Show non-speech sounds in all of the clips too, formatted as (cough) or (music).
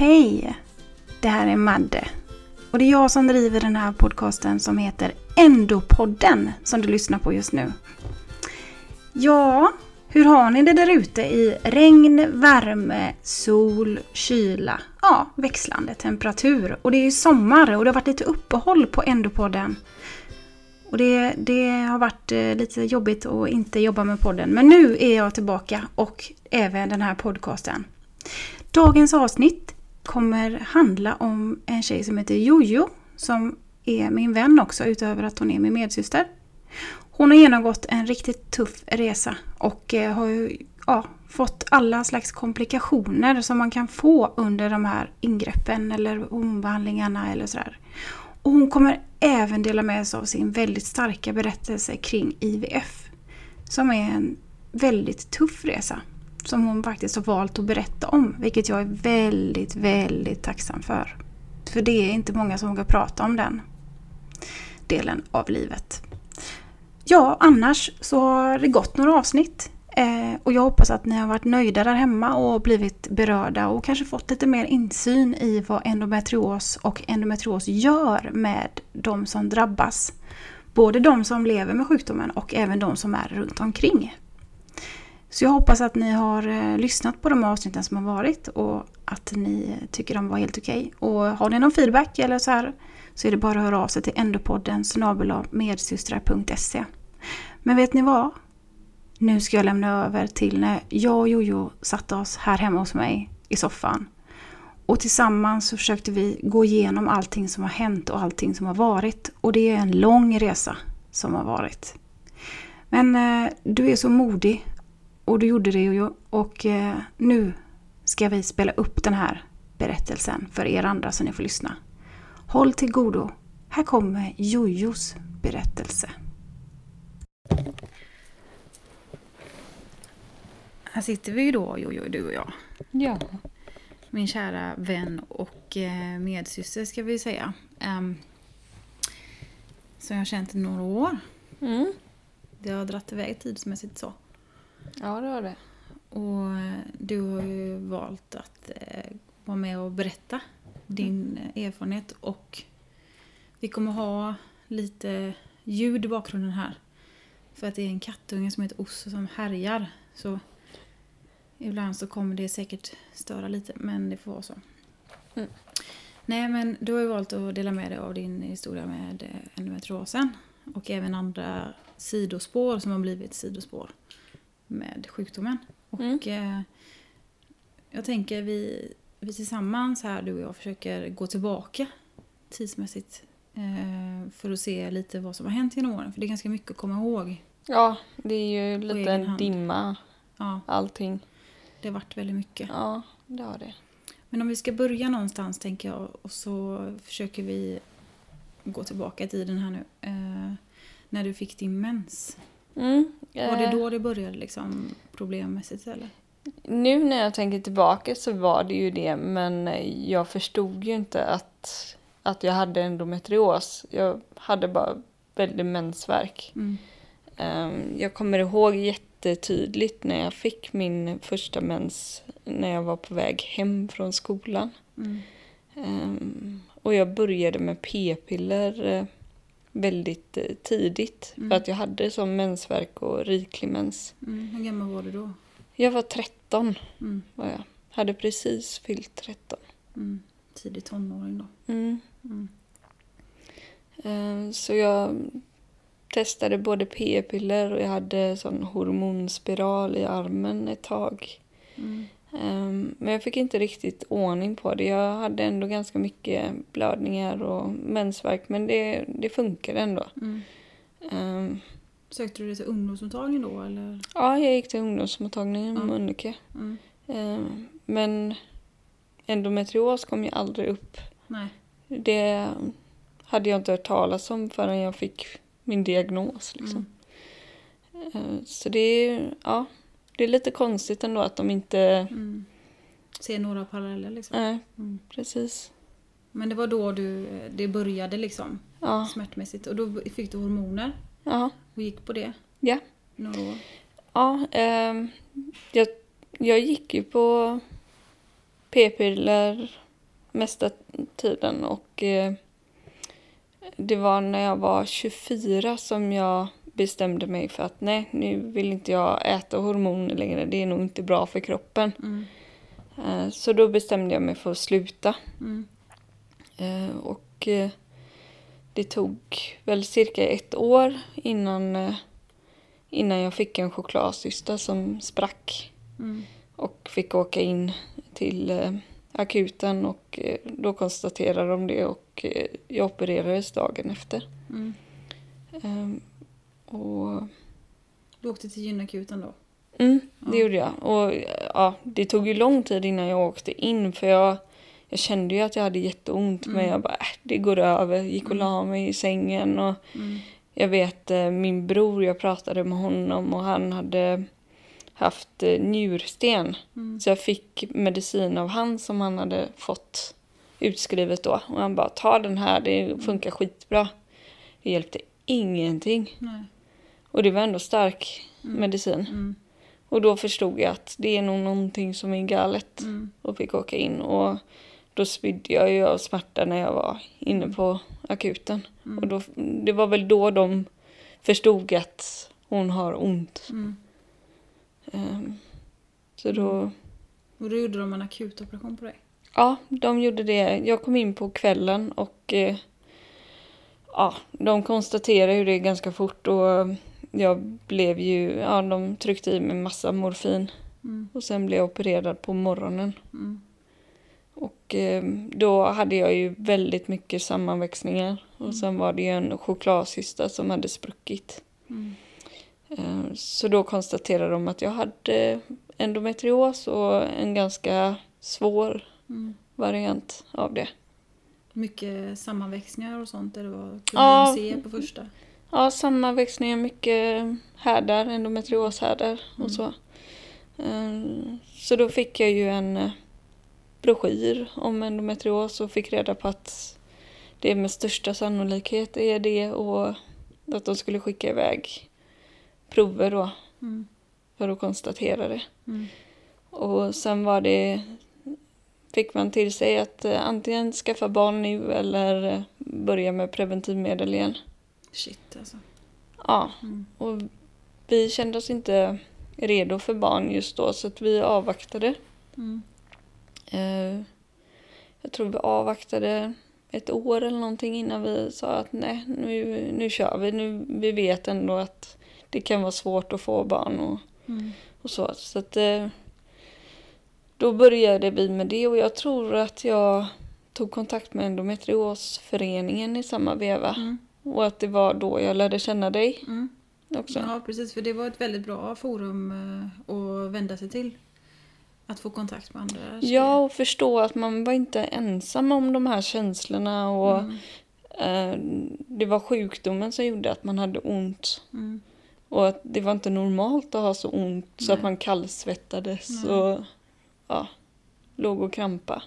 Hej! Det här är Madde. Och det är jag som driver den här podcasten som heter Endopodden som du lyssnar på just nu. Ja, hur har ni det där ute i regn, värme, sol, kyla? Ja, växlande temperatur. Och det är ju sommar och det har varit lite uppehåll på Endopodden. Och det, det har varit eh, lite jobbigt att inte jobba med podden. Men nu är jag tillbaka och även den här podcasten. Dagens avsnitt kommer handla om en tjej som heter Jojo som är min vän också utöver att hon är min medsyster. Hon har genomgått en riktigt tuff resa och eh, har ju, ja, fått alla slags komplikationer som man kan få under de här ingreppen eller hormonbehandlingarna eller sådär. Och hon kommer även dela med sig av sin väldigt starka berättelse kring IVF. Som är en väldigt tuff resa. Som hon faktiskt har valt att berätta om. Vilket jag är väldigt, väldigt tacksam för. För det är inte många som vågar prata om den delen av livet. Ja, annars så har det gått några avsnitt. Eh, och jag hoppas att ni har varit nöjda där hemma och blivit berörda och kanske fått lite mer insyn i vad endometrios och endometrios gör med de som drabbas. Både de som lever med sjukdomen och även de som är runt omkring. Så jag hoppas att ni har eh, lyssnat på de avsnitten som har varit och att ni tycker de var helt okej. Okay. Och har ni någon feedback eller så här så är det bara att höra av sig till endopodden medsystrar.se. Men vet ni vad? Nu ska jag lämna över till när jag och Jojo satte oss här hemma hos mig i soffan. Och tillsammans så försökte vi gå igenom allting som har hänt och allting som har varit. Och det är en lång resa som har varit. Men eh, du är så modig och du gjorde det Jojo. Och eh, nu ska vi spela upp den här berättelsen för er andra så ni får lyssna. Håll till godo. Här kommer Jojos berättelse. Här sitter vi ju då, Jojo, du och jag. Ja. Min kära vän och eh, medsyster ska vi säga. Um, som jag har känt i några år. Mm. Det har dragit iväg tidsmässigt så. Ja, det var det. Och eh, du har ju valt att eh, vara med och berätta din eh, erfarenhet och vi kommer ha lite ljud i bakgrunden här. För att det är en kattunge som heter Osse som härjar. Så ibland så kommer det säkert störa lite, men det får vara så. Mm. Nej, men du har ju valt att dela med dig av din historia med endometriosen. Och även andra sidospår som har blivit sidospår med sjukdomen. Och Mm. eh, jag tänker vi, vi tillsammans här, du och jag, försöker gå tillbaka tidsmässigt. Eh, för att se lite vad som har hänt genom åren. För det är ganska mycket att komma ihåg. Ja, det är ju lite en dimma Ja, allting. det har varit väldigt mycket. Ja, det har det. Men om vi ska börja någonstans tänker jag och så försöker vi gå tillbaka i tiden här nu. Eh, när du fick din mens. Mm. Var det eh, då det började liksom problemmässigt eller? Nu när jag tänker tillbaka så var det ju det, men jag förstod ju inte att, att jag hade endometrios. Jag hade bara väldigt mensvärk. Mm. Ehm, Jag kommer ihåg jättetydligt när jag fick min första mens när jag var på väg hem från skolan. Mm. Ehm, Och jag började med p-piller eh, väldigt eh, tidigt Mm. för att jag hade som mensvärk och riklig mens. Mm. Hur gammal var du då? Jag var 13 Mm. var jag. Hade precis fyllt 13. Mm. Tidig tonåring då. Mm. Mm. Eh, Så jag testade både p-piller och jag hade sån hormonspiral i armen ett tag. Mm. Ehm, Men jag fick inte riktigt ordning på det. Jag hade ändå ganska mycket blödningar och mensvärk men det, det funkade ändå. Mm. Ehm, Sökte du dig till ungdomsmottagning då eller? Ja, jag gick till ungdomsmottagningen Ja. Mölnlycke. Mm. Ehm, Men endometrios kom ju aldrig upp. Nej. Det hade jag inte hört talas om förrän jag fick min diagnos. Liksom. Mm. Ehm, Så det är, ja, det är lite konstigt ändå att de inte... Mm. Se några paralleller liksom. Nej, Mm. precis. Men det var då du, det började liksom Ja, smärtmässigt och då fick du hormoner ja, och gick på det ja. några år. ja ehm, jag, jag gick ju på p-piller mesta tiden och eh, det var när jag var 24 som jag bestämde mig för att nej, nu vill inte jag äta hormoner längre. Det är nog inte bra för kroppen. Mm. Eh, Så då bestämde jag mig för att sluta. Mm. Eh, Och eh, det tog väl cirka ett år innan, innan jag fick en chokladcysta som sprack. Mm. Och fick åka in till akuten och då konstaterade de det och jag opererades dagen efter. Mm. Och Du åkte till gynakuten då? Mm, det Ja. gjorde jag. Och ja, det tog ju lång tid innan jag åkte in för jag, jag kände ju att jag hade jätteont men Mm. jag bara, äh, det går över. Gick och la mig i sängen och Mm. jag vet eh, min bror, jag pratade med honom och han hade haft eh, njursten. Mm. Så jag fick medicin av han som han hade fått utskrivet då. Och han bara, ta den här, det funkar skitbra. Det hjälpte ingenting. Nej. Och det var ändå stark Mm. medicin. Mm. Och då förstod jag att det är nog någonting som är galet. Mm. Och fick åka in. Och då spydde jag ju av smärta när jag var inne på akuten. Mm. Och då, det var väl då de förstod att hon har ont. Mm. Ehm, så då, Och då gjorde de en akutoperation på dig? ja, de gjorde det. Jag kom in på kvällen och eh, ja, de konstaterade ju det ganska fort och jag blev ju, ja, de tryckte i mig massa morfin. Mm. Och sen blev jag opererad på morgonen. Mm. Och eh, då hade jag ju väldigt mycket sammanväxningar. Och sen var det ju en chokladcysta som hade spruckit. Mm. Eh, så då konstaterade de att jag hade endometrios och en ganska svår Mm. variant av det. Mycket sammanväxningar och sånt det var kunde Ja. man se på första? Ja, sammanväxningar, mycket härdar, endometrioshärdar Mm. och så. Eh, Så då fick jag ju en eh, broschyr om endometrios och fick reda på att det med största sannolikhet är det och att de skulle skicka iväg prover då Mm. för att konstatera det. Mm. Och sen var det fick man till sig att eh, antingen skaffa barn nu eller eh, börja med preventivmedel igen. Shit alltså. Ja, Mm. och vi kände oss inte redo för barn just då så att vi avvaktade. Mm. Eh, jag tror vi avvaktade ett år eller någonting innan vi sa att nej, nu, nu kör vi. Nu, vi vet ändå att det kan vara svårt att få barn och, Mm. och så. Så att eh, då började vi med det och jag tror att jag tog kontakt med endometriosföreningen i samma veva. Mm. Och att det var då jag lärde känna dig Mm. också. Ja, precis. För det var ett väldigt bra forum eh, att vända sig till. Att få kontakt med andra. Ja, och förstå att man var inte ensam om de här känslorna. Och Mm. eh, Det var sjukdomen som gjorde att man hade ont. Mm. Och att det var inte normalt att ha så ont så Nej. att man kallsvettades Nej. och ja, låg och krampa.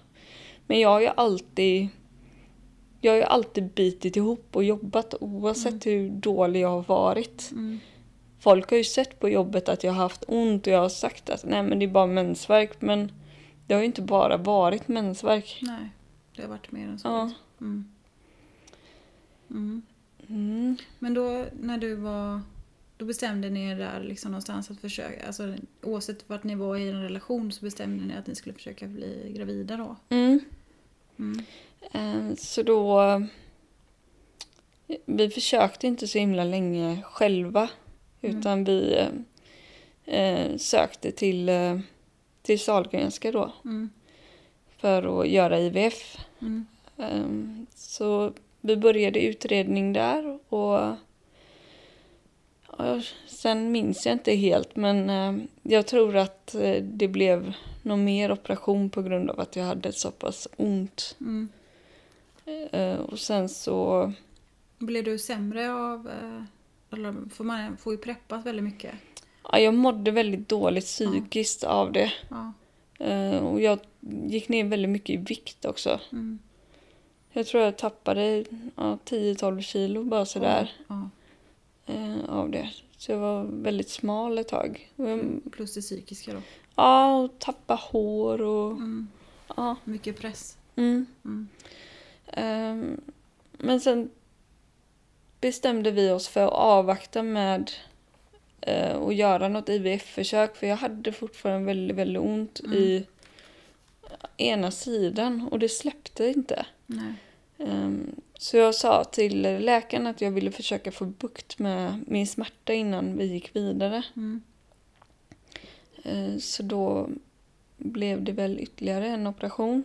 Men jag har ju alltid jag har ju alltid bitit ihop och jobbat oavsett hur dålig jag har varit. Mm. Folk har ju sett på jobbet att jag har haft ont och jag har sagt att nej men det är bara mensvärk men det har ju inte bara varit mensvärk. Nej, det har varit mer än så. Ja. Mm. Mm. Mm. Men då när du var... Då bestämde ni er där liksom någonstans att försöka... Alltså, oavsett vart ni var i en relation så bestämde ni att ni skulle försöka bli gravida då. Mm. Mm. Eh, Så då... Vi försökte inte så himla länge själva. Mm. Utan vi eh, sökte till, eh, till Sahlgrenska då. Mm. För att göra IVF. Mm. Eh, så vi började utredning där. Och ja, sen minns jag inte helt. Men eh, jag tror att det blev någon mer operation på grund av att jag hade så pass ont. Mm. Eh, och sen så... Blev du sämre av... eh, Eller får man får ju preppas väldigt mycket. Ja, jag mådde väldigt dåligt psykiskt av det. Ja. Eh, och jag gick ner väldigt mycket i vikt också. Mm. Jag tror jag tappade ja, 10-12 kilo bara sådär Ja. eh, av det. Så jag var väldigt smal ett tag. Jag, Plus det psykiska då. ja, och tappa hår och... Mm. Ja, Mycket press. Mm. Ehm, men sen bestämde vi oss för att avvakta med eh, att göra något IVF-försök för jag hade fortfarande väldigt, väldigt ont Mm. i ena sidan och det släppte inte. Ehm, så jag sa till läkaren att jag ville försöka få bukt med min smärta innan vi gick vidare. Mm. Eh, Så då blev det väl ytterligare en operation.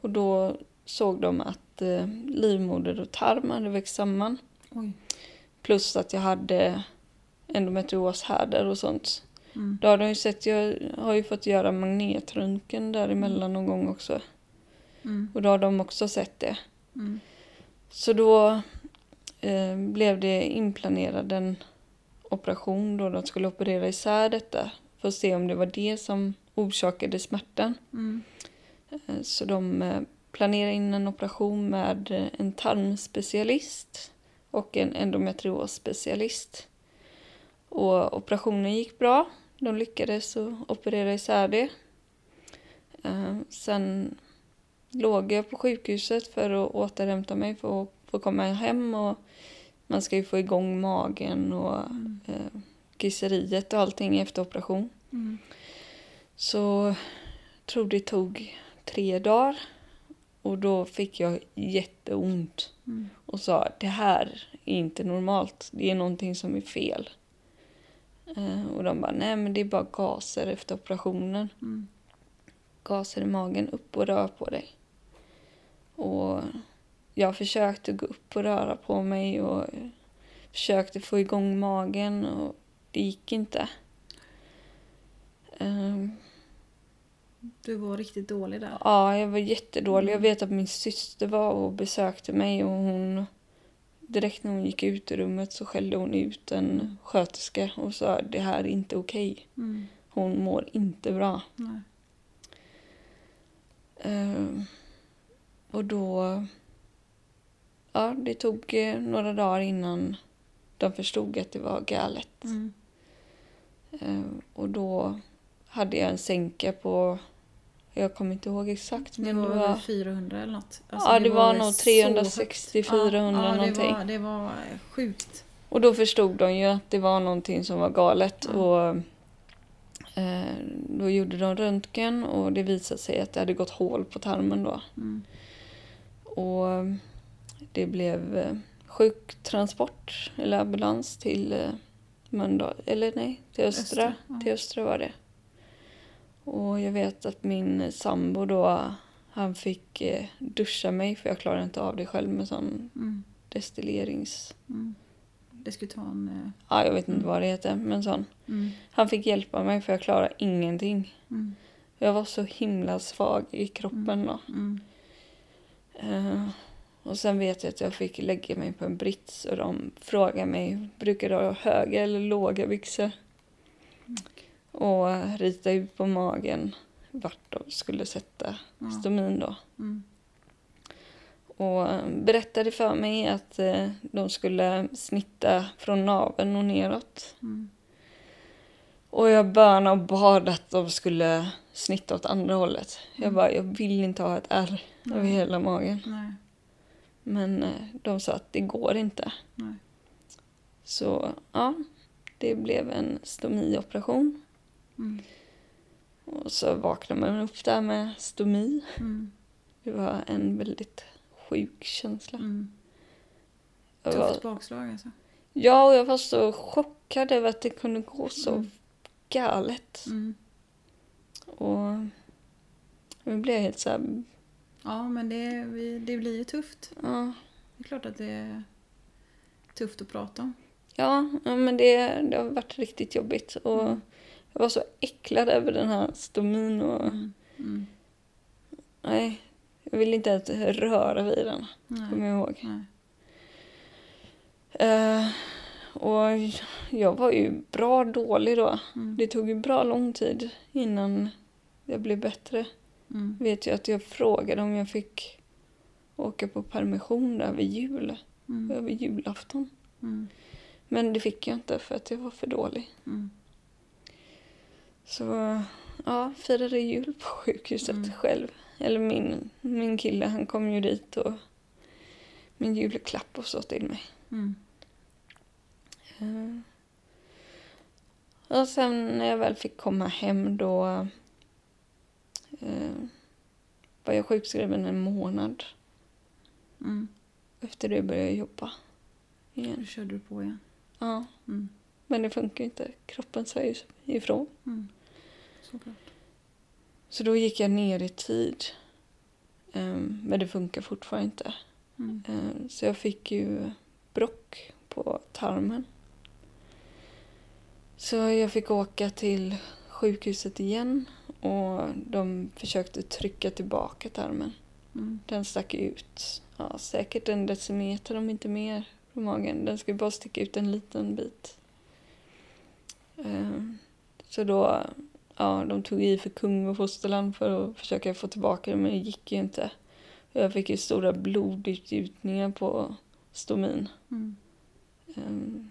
Och då såg de att eh, livmoder och tarm hade växt samman. Oj. Plus att jag hade endometrioshärdar och sånt. Mm. Då har de ju sett, jag har ju fått göra magnetröntgen däremellan någon gång också. Mm. Och då har de också sett det. Mm. Så då eh, blev det inplanerad en operation då de skulle operera isär detta. För att se om det var det som orsakade smärtan. Mm. Eh, Så de planerade in en operation med en tarmspecialist och en endometriosspecialist. Och operationen gick bra. De lyckades operera isär det. Eh, Sen låg jag på sjukhuset för att återhämta mig för att få komma hem. Och man ska ju få igång magen och Mm. eh, kisseriet och allting efter operation. Mm. Så jag tror det tog tre dagar. Och då fick jag jätteont. Mm. Och sa det här är inte normalt. Det är någonting som är fel. Eh, och de bara nej men det är bara gaser efter operationen. Mm. Gaser i magen, upp och rör på dig. Och jag försökte gå upp och röra på mig och försökte få igång magen och det gick inte. Ehm, Du var riktigt dålig där. Ja, jag var jättedålig. Jag vet att min syster var och besökte mig och hon direkt när hon gick ut ur rummet så skällde hon ut en Mm. sköterska och sa det här är inte okej. Mm. Hon mår inte bra. Ehm, och då... Ja, det tog eh, några dagar innan de förstod att det var galet. Mm. Ehm, och då hade jag en sänka på... Jag kommer inte ihåg exakt, Det men var det var... 400 eller något. ja, det var, nog så 360, högt. 400 ja, ja, någonting. Det var, det var sjukt. Och då förstod de ju att det var någonting som var galet. Ja. Och eh, Då gjorde de röntgen och det visade sig att det hade gått hål på tarmen då. Mm. Och det blev eh, sjuktransport eller ambulans till eh, Mölndal, eller nej, till Östra. Östra, ja. Till Östra var det. Och jag vet att min sambo då, han fick eh, duscha mig för jag klarade inte av det själv med sån Mm. destillerings... Mm. Det skulle ta en... eh, Ja, jag vet inte Mm. vad det heter, men sån. Mm. Han fick hjälpa mig för jag klarade ingenting. Mm. Jag var så himla svag i kroppen då. Mm. Eh, och sen vet jag att jag fick lägga mig på en brits och de frågade mig, brukar du ha höga eller låga byxor? Och rita ut på magen vart de skulle sätta Ja. stomin då. Mm. Och berättade för mig att eh, de skulle snitta från naveln och neråt. Mm. Och jag bönade och bad att de skulle snitta åt andra hållet. Jag Mm. bara, jag vill inte ha ett ärr över hela magen. Nej. Men eh, de sa att det går inte. Nej. Så ja, det blev en stomioperation. Mm. Och så vaknade man upp där med stomi. Mm. Det var en väldigt sjuk känsla. Mm. Tufft var, bakslag alltså. ja, och jag var så chockad över att det kunde gå så Mm. galet. Mm. Och jag blev helt så här, Ja, men det, det blir ju tufft. ja, Det är klart att det är tufft att prata om. Ja, ja, men det, det har varit riktigt jobbigt. Och Mm. Jag var så äcklad över den här stomin. Och, Mm. Mm. Nej, jag ville inte ens röra vid den, Nej. kommer jag ihåg. Eh, och jag var ju bra dålig då. Mm. Det tog ju bra lång tid innan jag blev bättre. Mm. Vet jag att jag frågade om jag fick åka på permission där vid jul, Mm. över julafton. Mm. Men det fick jag inte för att jag var för dålig. Så ja, firade jul på sjukhuset Mm. själv. eller min, min kille, han kom ju dit och min julklapp och så till mig. Mm. Eh, Och sen när jag väl fick komma hem då eh, var jag sjukskriven en månad. Mm. Efter det började jag jobba igen. Då körde du på igen. Ja, Mm. men det funkar ju inte. Kroppen säger ifrån. Mm. Såklart. Så då gick jag ner i tid. Ehm, men det funkar fortfarande inte. Mm. Ehm, så jag fick ju brock på tarmen. Så jag fick åka till sjukhuset igen och de försökte trycka tillbaka tarmen. Mm. Den stack ut ja, säkert en decimeter om inte mer på magen. Den skulle bara sticka ut en liten bit. Ehm, Så då, ja, de tog i för kung och fosterland för att försöka få tillbaka det, men det gick ju inte. Jag fick ju stora blodutgjutningar på stomin. Mm. Ehm,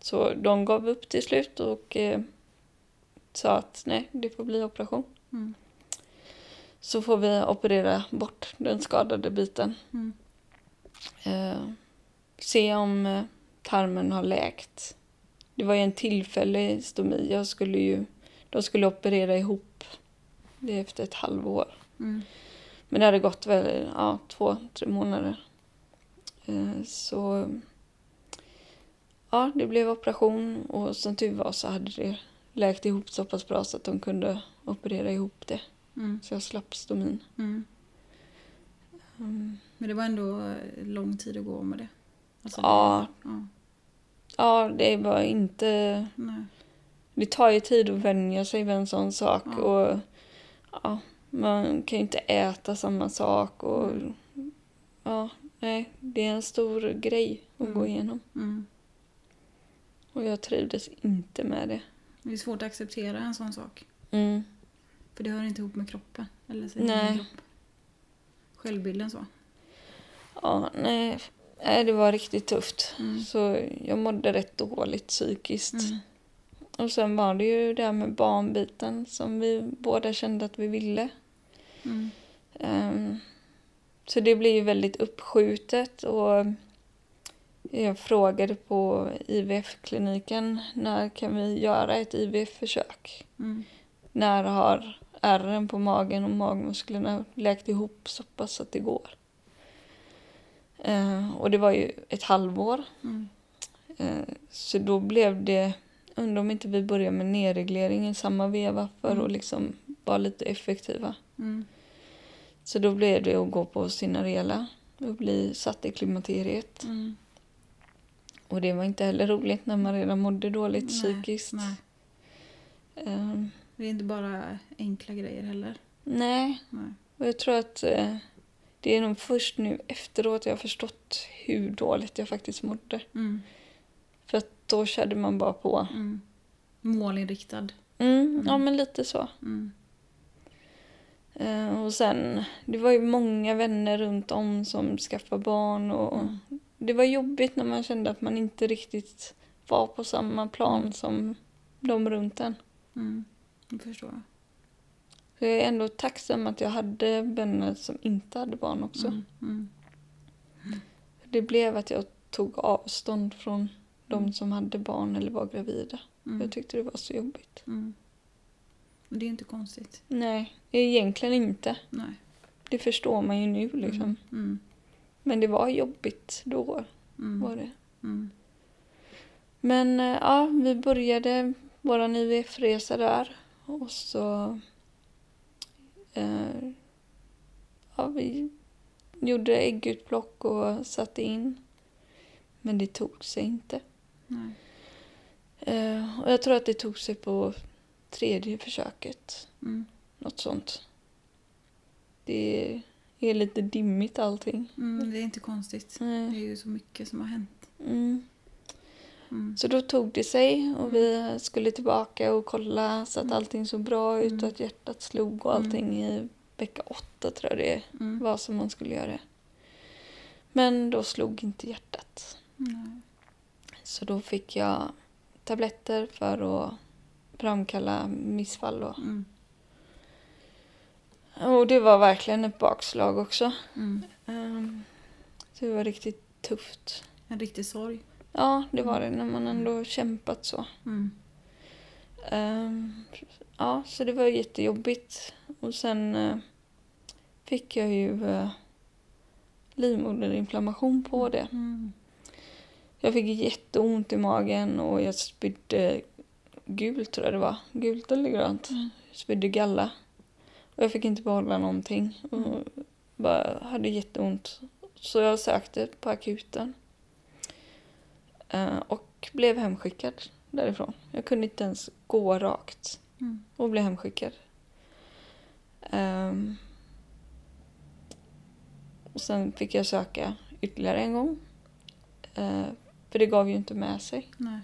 Så de gav upp till slut och eh, sa att nej, det får bli operation. Mm. Så får vi operera bort den skadade biten. Mm. Eh, se om eh, tarmen har läkt. Det var ju en tillfällig stomi. Jag skulle ju, de skulle operera ihop det efter ett halvår. Mm. Men det hade gått väl ja, två, tre månader. Eh, så ja, det blev operation och som tur var så hade det läkt ihop så pass bra så att de kunde operera ihop det. Mm. Så jag slapp stomin. Mm. Mm. Men det var ändå eh, lång tid att gå med det. Alltså, Ja. Det, ja. Ja, det var inte... Nej. Det tar ju tid att vänja sig vid en sån sak. Ja. Och ja, Man kan ju inte äta samma sak. Och, ja, nej, det är en stor grej att Mm. gå igenom. Mm. Och jag trivdes inte med det. Det är svårt att acceptera en sån sak. Mm. För det hör inte ihop med kroppen. Eller sin Nej. kropp. Självbilden så. Ja, nej, nej, det var riktigt tufft. Mm. Så jag mådde rätt dåligt psykiskt. Och sen var det ju det här med barnbiten som vi båda kände att vi ville. Mm. Ehm, så det blev ju väldigt uppskjutet och jag frågade på IVF-kliniken när kan vi göra ett IVF-försök? Mm. När har ärren på magen och magmusklerna läkt ihop så pass att det går? Ehm, och det var ju ett halvår. Mm. Ehm, så då blev det, undrar om inte vi börjar med nedreglering i samma veva för Mm. att liksom vara lite effektiva. Mm. Så då blev det att gå på Cinarela och bli satt i klimakteriet. Mm. Och det var inte heller roligt när man redan mådde dåligt Nej, psykiskt. Nej. Ehm, Det är inte bara enkla grejer heller. nej, Nej. och jag tror att eh, det är nog först nu efteråt jag har förstått hur dåligt jag faktiskt mådde. Mm. Då körde man bara på. Mm. Målinriktad. Mm, Ja, Mm. men lite så. Eh, och sen, det var ju många vänner runt om som skaffade barn och Mm. det var jobbigt när man kände att man inte riktigt var på samma plan som de runt en. Mm. Det förstår jag. Så jag är ändå tacksam att jag hade vänner som inte hade barn också. Mm. Mm. Det blev att jag tog avstånd från de Mm. som hade barn eller var gravida. Mm. Jag tyckte det var så jobbigt. Mm. Och det är inte konstigt. Nej, egentligen inte. Nej. Det förstår man ju nu liksom. Mm. Mm. Men det var jobbigt då. Mm. Var det. Mm. Men eh, ja, vi började vår IVF-resa där. Och så... Eh, ja, vi gjorde äggutplock och satte in. Men det tog sig inte. Nej. Eh, och jag tror att det tog sig på tredje försöket. Mm. Något sånt. Det är lite dimmigt allting. Mm. Det är inte konstigt. Det är Nej. ju så mycket som har hänt. Mm. Mm. Så då tog det sig och vi skulle tillbaka och kolla så att Mm. allting såg bra ut Mm. och att hjärtat slog och Mm. allting i vecka åtta tror jag det Mm. var som man skulle göra. Men då slog inte hjärtat. Nej. Så då fick jag tabletter för att framkalla missfall. Och, Mm. Och det var verkligen ett bakslag också. Mm. Ehm, det var riktigt tufft. En riktig sorg. Ja, det var det när man ändå kämpat så. Mm. Ehm, ja, så det var jättejobbigt. Och sen eh, fick jag ju uh, livmoderinflammation på det. Mm. Jag fick jätteont i magen och jag spydde gult tror jag det var. Gult eller grönt. Mm. Spydde galla. Och jag fick inte behålla någonting. Och bara hade jätteont. Så jag sökte på akuten. Eh, och blev hemskickad därifrån. Jag kunde inte ens gå rakt. Mm. Och blev hemskickad. Ehm, och sen fick jag söka ytterligare en gång. Eh, för det gav ju inte med sig. Nej.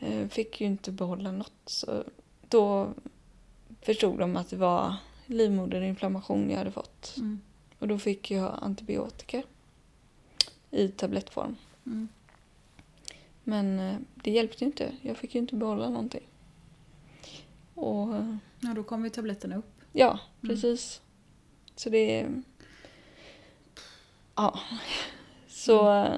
Eh, fick ju inte behålla något. Så då förstod de att det var livmoderinflammation jag hade fått. Mm. Och då fick jag antibiotika i tablettform. Mm. Men eh, det hjälpte ju inte. Jag fick ju inte behålla någonting. Och eh, Ja, då kom ju tabletterna upp. ja, Mm. precis. Så det... Ja. (laughs) Så eh,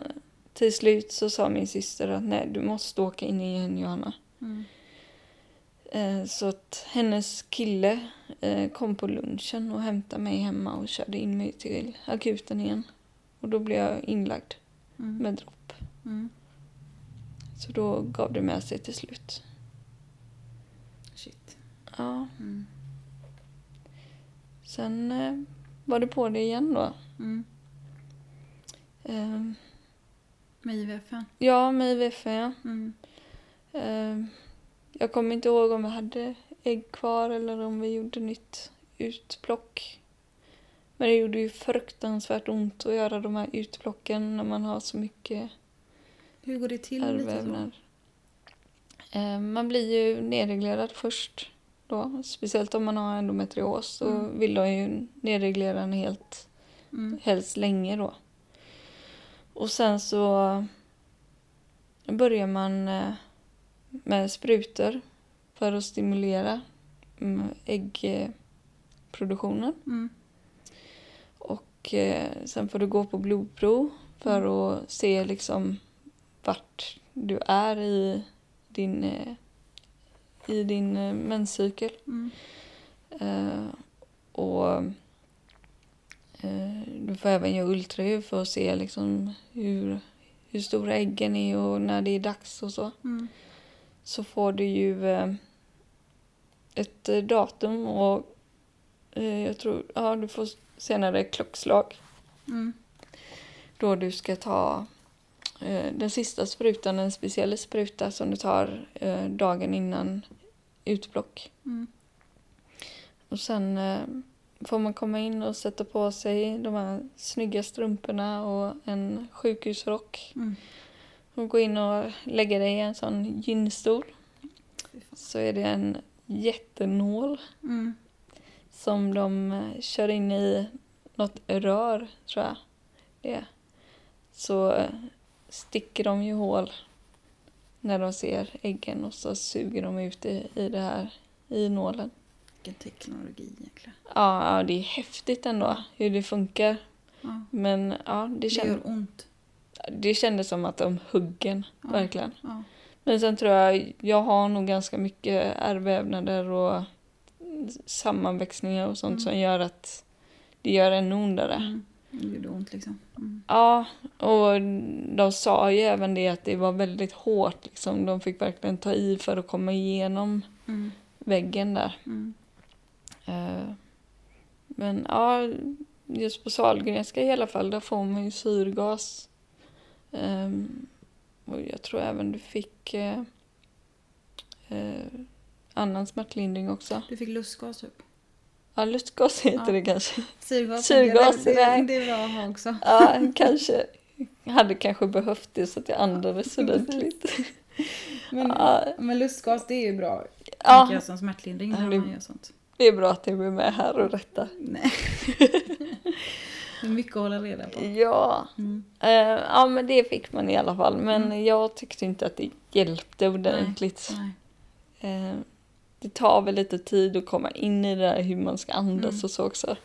till slut så sa min syster att nej, du måste åka in igen Johanna. Mm. Eh, Så att hennes kille eh, kom på lunchen och hämtade mig hemma och körde in mig till akuten igen. Och då blev jag inlagd Mm. med dropp. Mm. Så då gav det med sig till slut. Shit. Ja, Mm. sen eh, var det på det igen då. Med IVFen. ja, med IVF ja. Mm. Eh, jag kommer inte ihåg om vi hade ägg kvar eller om vi gjorde nytt utplock. Men det gjorde ju fruktansvärt ont att göra de här utplocken när man har så mycket Hur går det till? ärrvävnad. Eh, man blir ju nedreglerad först då. Speciellt om man har endometrios så Mm. vill de ju nedreglera en helt, Mm. helst länge då. Och sen så börjar man eh, med sprutor för att stimulera mm, äggproduktionen. Mm. Och eh, sen får du gå på blodprov för Mm. att se liksom vart du är i din, eh, i din menscykel. Mm. Och du får även göra ultraljud för att se liksom hur, hur stora äggen är och när det är dags och så. Mm. Så får du ju eh, ett eh, datum och eh, jag tror, ja du får senare klockslag Mm. då du ska ta eh, den sista sprutan, en speciell spruta som du tar eh, dagen innan utblock. Mm. Och sen eh, får man komma in och sätta på sig de här snygga strumporna och en sjukhusrock. Mm. Och gå in och lägga dig i en sån gynstol. Så är det en jättenål Mm. som de eh, kör in i något rör, tror jag det är. Så eh, sticker de ju hål när de ser äggen och så suger de ut i, i det här, i nålen. Vilken teknologi egentligen. Ja, det är häftigt ändå hur det funkar. Ja. Men ja, det, Det känd, gör ont. det kändes som att de huggen, Ja. verkligen. Ja. Men sen tror jag, jag har nog ganska mycket ärrvävnader och sammanväxningar och sånt Mm. som gör att det gör ännu ondare. Mm. Det gjorde ont liksom. Mm. Ja, och de sa ju även det att det var väldigt hårt. Liksom. De fick verkligen ta i för att komma igenom Mm. väggen där. Mm. Eh, Men ja, just på Sahlgrenska i alla fall, där får man ju syrgas. Ehm, Och jag tror även du fick eh, eh, annan smärtlindring också. Du fick lustgas typ. Ja, lustgas heter Ja. det kanske. Syrgas. Syrgas, det, det, det är bra att ha också. Ja, kanske. Jag hade kanske behövt det så att jag andades ordentligt. Men, Ja. men lustgas det är ju bra. Ja. jag, som smärtlindring Ja, när man gör sånt. Det är bra att jag är med här och rättar. Nej. (laughs) det är mycket att hålla reda på. Ja, Mm. eh, ja men det fick man i alla fall. Men Mm. jag tyckte inte att det hjälpte ordentligt. Nej. Eh, det tar väl lite tid att komma in i det där hur man ska andas Mm. och så också.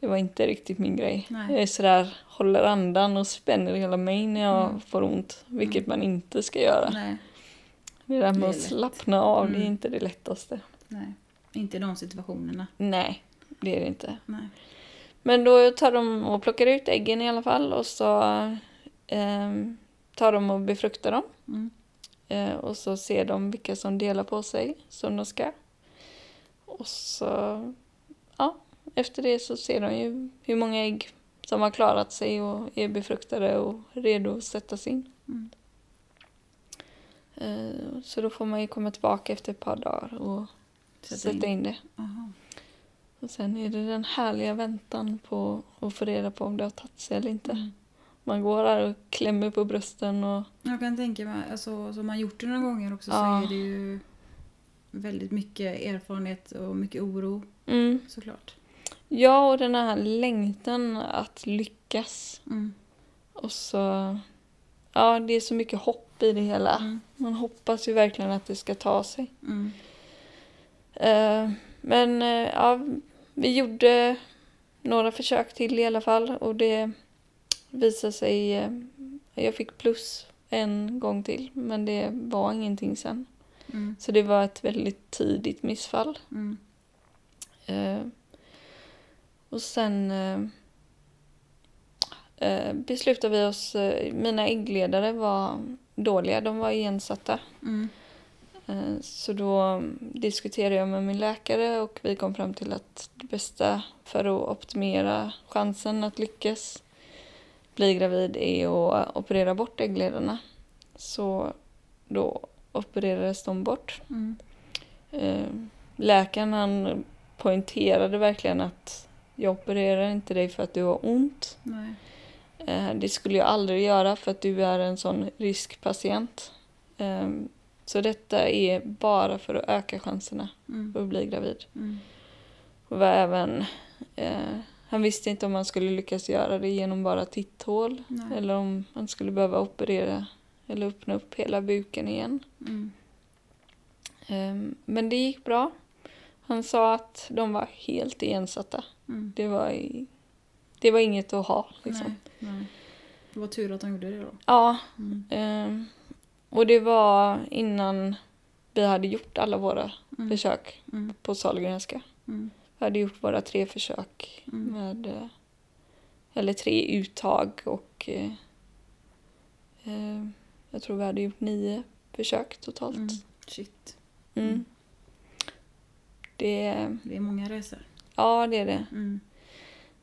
Det var inte riktigt min grej. Nej. Jag är sådär, håller andan och spänner hela mig när jag Mm. får ont, vilket man inte ska göra. Nej, Det där Det med är att lätt. slappna av, det är Mm. inte det lättaste. nej. Inte i de situationerna. Nej, det är det inte. Nej. Men då tar de och plockar ut äggen i alla fall och så ehm, tar de och befruktar dem. Mm. Eh, och så ser de vilka som delar på sig som de ska. Och så, ja, efter det så ser de ju hur många ägg som har klarat sig och är befruktade och redo att sättas in. Mm. Eh, så då får man ju komma tillbaka efter ett par dagar och sätta, in. det. Aha. Och sen är det den härliga väntan på att få reda på om det har tagit sig eller inte. Mm. Man går där och klämmer på brösten och Jag kan tänka mig, alltså, som man gjort det några gånger också Ja. så är det ju väldigt mycket erfarenhet och mycket oro mm. såklart. Ja, och den här längtan att lyckas. Mm. Och så... Ja, det är så mycket hopp i det hela. Mm. Man hoppas ju verkligen att det ska ta sig. Mm. Eh, men eh, ja, vi gjorde några försök till i alla fall och det visade sig... eh, jag fick plus en gång till, men det var ingenting sen. Mm. Så det var ett väldigt tidigt missfall. Mm. Eh, och sen eh, beslutade vi oss, mina äggledare var dåliga, de var igensatta. Mm. Eh, så då diskuterade jag med min läkare och vi kom fram till att det bästa för att optimera chansen att lyckas bli gravid är att operera bort äggledarna. Så då opererades de bort. Mm. Eh, läkaren han poängterade verkligen att jag opererar inte dig för att du har ont. Nej. Eh, det skulle jag aldrig göra för att du är en sån riskpatient. Eh, så detta är bara för att öka chanserna Mm. för att bli gravid. Mm. Och var även, eh, han visste inte om han skulle lyckas göra det genom bara titthål Nej. eller om han skulle behöva operera eller öppna upp hela buken igen. Mm. Ehm, Men det gick bra. Han sa att de var helt igensatta. Mm. Det var, i, det var inget att ha. Liksom. Nej. Nej. Det var tur att de gjorde det då. Ja, Mm. ehm, och det var innan vi hade gjort alla våra Mm. försök Mm. på Sahlgrenska. Mm. Vi hade gjort våra tre försök Mm. med, eh, eller tre uttag och eh, eh, jag tror vi hade gjort nio försök totalt. Mm. Shit. Mm. Mm. Det, Det är många resor. ja, det är det. Mm.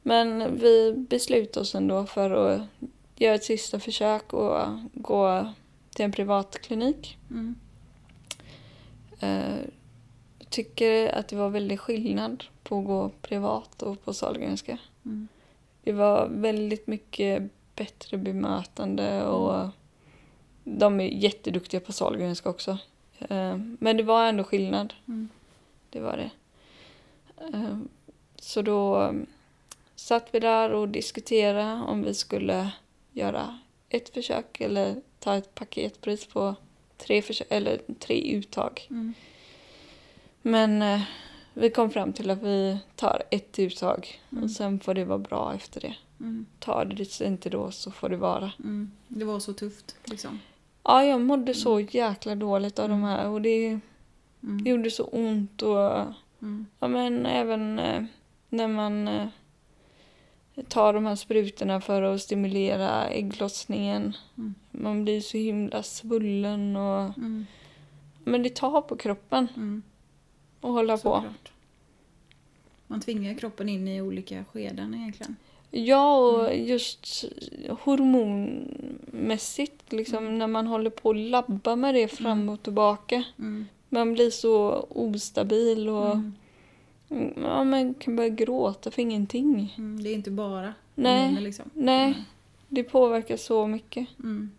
Men vi beslutade oss ändå för att göra ett sista försök och gå till en privat klinik. Mm. Eh, Jag tycker att det var väldigt skillnad på att gå privat och på Sahlgrenska. Mm. Det var väldigt mycket bättre bemötande och de är jätteduktiga på Sahlgrenska också. Eh, Men det var ändå skillnad. Mm. Det var det. Eh, Så då eh, satt vi där och diskuterade om vi skulle göra ett försök eller ta ett paketpris på tre, eller tre uttag. Mm. Men eh, vi kom fram till att vi tar ett uttag Mm. och sen får det vara bra efter det. Mm. Tar det inte då så får det vara. Mm. Det var så tufft liksom. Ja, jag mådde så jäkla dåligt av de här och det Mm. gjorde så ont och Mm. ja men även eh, när man eh, tar de här sprutorna för att stimulera ägglossningen. Mm. Man blir så himla svullen och Mm. men det tar på kroppen Mm. att hålla på. Såklart. Man tvingar kroppen in i olika skeden egentligen. Ja, och just hormonmässigt, liksom, när man håller på att labba med det fram och tillbaka. Mm. Man blir så ostabil och Mm. Mm, ja, man kan börja gråta för ingenting. Mm. Det är inte bara Nej. liksom. Nej, det påverkar så mycket. Mm.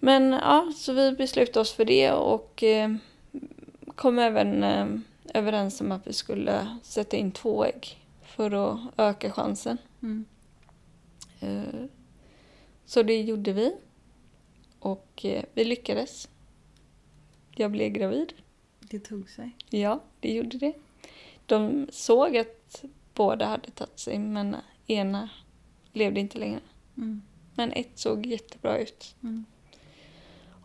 Men ja, så vi beslutade oss för det och eh, kom även eh, överens om att vi skulle sätta in två ägg för att öka chansen. Mm. Eh, Så det gjorde vi. Och eh, vi lyckades. Jag blev gravid. Det tog sig. Ja, det gjorde det. De såg att båda hade tagit sig, men ena levde inte längre. Mm. Men ett såg jättebra ut. Mm.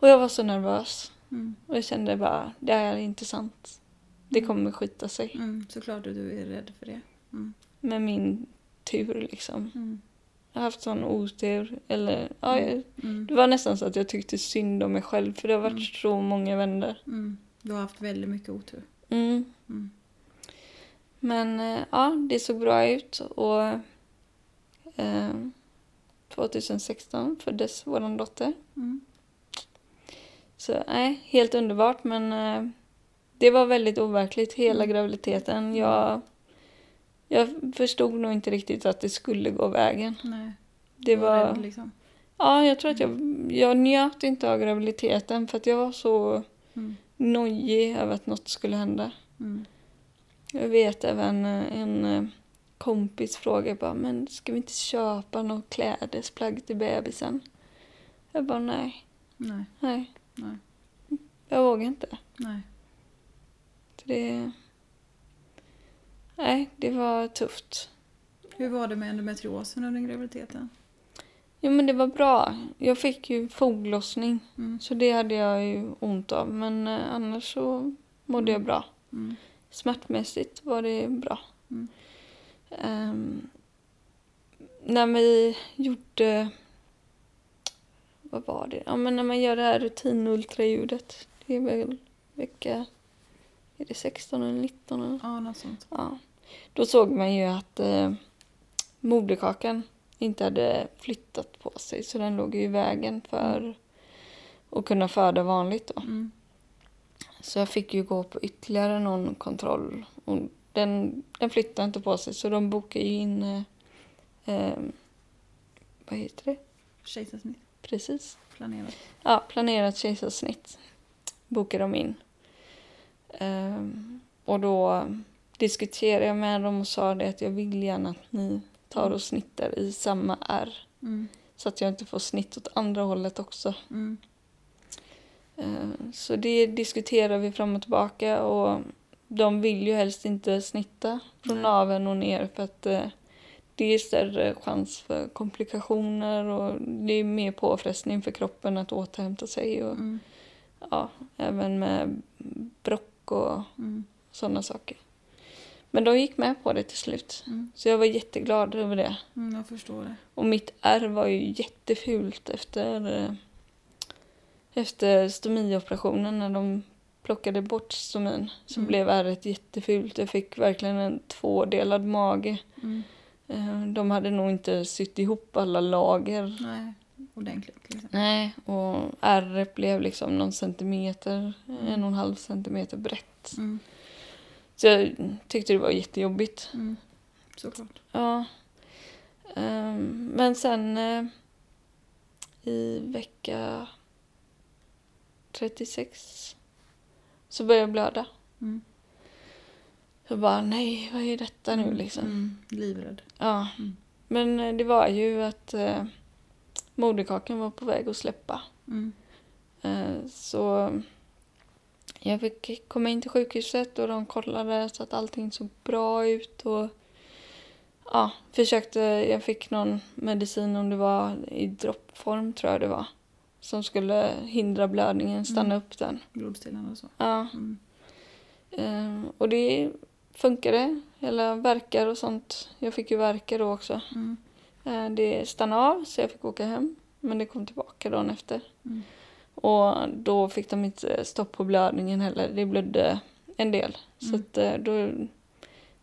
Och jag var så nervös. Mm. Och jag kände bara, det här är inte sant. Det kommer skita sig. Mm. Såklart att du är rädd för det. Mm. Med min tur liksom. Mm. Jag har haft sån otur. Eller, ja, jag, Mm. det var nästan så att jag tyckte synd om mig själv. För det har varit Mm. så många vänner. Mm. Du har haft väldigt mycket otur. Mm. Mm. Men eh, ja, det såg bra ut. Och eh, 2016 föddes vår dotter. Mm. Så nej, helt underbart. Men eh, det var väldigt overkligt hela Mm. graviditeten. Jag, jag förstod nog inte riktigt att det skulle gå vägen. Nej. Det var... rädd, liksom. Ja, jag tror att jag, jag njöt inte av graviditeten för att jag var så Mm. nojig över att något skulle hända. Mm. Jag vet även eh, en eh, kompis frågade bara, men ska vi inte köpa något klädesplagg till bebisen? Jag bara, nej, Nej. nej, Nej. jag vågar inte. Nej. Så Det, nej, det var tufft. Hur var det med endometriosen under graviditeten? Jo, men det var bra. Jag fick ju foglossning, Mm. så det hade jag ju ont av. Men eh, annars så mådde jag bra. Mm. Smärtmässigt var det bra. Mm. Ehm, när vi gjorde... Vad var det? Ja, men när man gör det här rutinultraljudet. Det är väl vecka... Är det 16 eller 19? Eller? Ja, något sånt. Ja. Då såg man ju att eh, moderkakan inte hade flyttat på sig. Så den låg i vägen för att kunna föda vanligt då. Mm. Så jag fick ju gå på ytterligare någon kontroll. Och den, den flyttade inte på sig så de bokade ju in... Eh, eh, vad heter det? Kejsarsnitt Precis. planerat. Ja, planerat kejsarsnitt bokade de in. Ehm, och då diskuterade jag med dem och sa det att jag vill gärna att ni tar och snittar i samma R. Mm. Så att jag inte får snitt åt andra hållet också. Mm. Eh, Så det diskuterar vi fram och tillbaka och de vill ju helst inte snitta från naveln och ner för att eh, det är större chans för komplikationer och det är mer påfrestning för kroppen att återhämta sig och Mm. ja, även med brock och Mm. sådana saker. Men de gick med på det till slut. Mm. Så jag var jätteglad över det. Mm, jag förstår det. Och mitt ärr var ju jättefult efter, eh, efter stomioperationen när de plockade bort stomin. Så Mm. blev ärret jättefult. Jag fick verkligen en tvådelad mage. Mm. Eh, De hade nog inte sytt ihop alla lager. Nej, ordentligt liksom. Nej, och ärret blev liksom någon centimeter, Mm. en och en halv centimeter brett. Mm. Så jag tyckte det var jättejobbigt. Mm. Såklart. Ja. Ehm, men sen eh, i vecka 36 så började jag blöda. Mm. Så bara, nej, vad är detta nu liksom? Mm. Livrädd. Ja. Mm. Men eh, det var ju att eh, moderkakan var på väg att släppa. Mm. Eh, så jag fick komma in till sjukhuset och de kollade så att allting såg bra ut. Och ja, försökte, jag fick någon medicin om det var i droppform tror jag det var. Som skulle hindra blödningen, stanna Mm. upp den. Blodstillande och så. Ja, Mm. eh, och det funkade. Hela verkar och sånt. Jag fick ju verkar då också. Mm. Eh, Det stannade av så jag fick åka hem. Men det kom tillbaka dagen efter. Mm. Och då fick de inte stopp på blödningen heller. Det blödde en del. Så Mm. att eh, då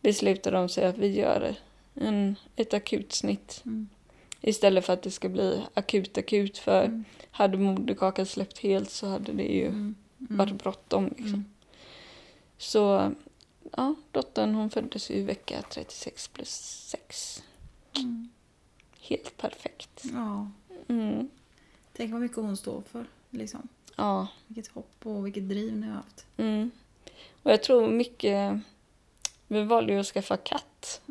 beslutade de sig att vi gör en, ett akutsnitt. Mm. Istället för att det ska bli akut akut. För Mm. hade moderkakan släppt helt så hade det ju Mm. Mm. varit bråttom. Liksom. Mm. Så ja, dottern hon föddes i vecka 36 plus 6. Mm. Helt perfekt. Ja. Mm. Tänk vad mycket hon står för. Liksom. Ja. Vilket hopp och vilket driv ni har haft. Och jag tror mycket... Vi valde ju att skaffa katt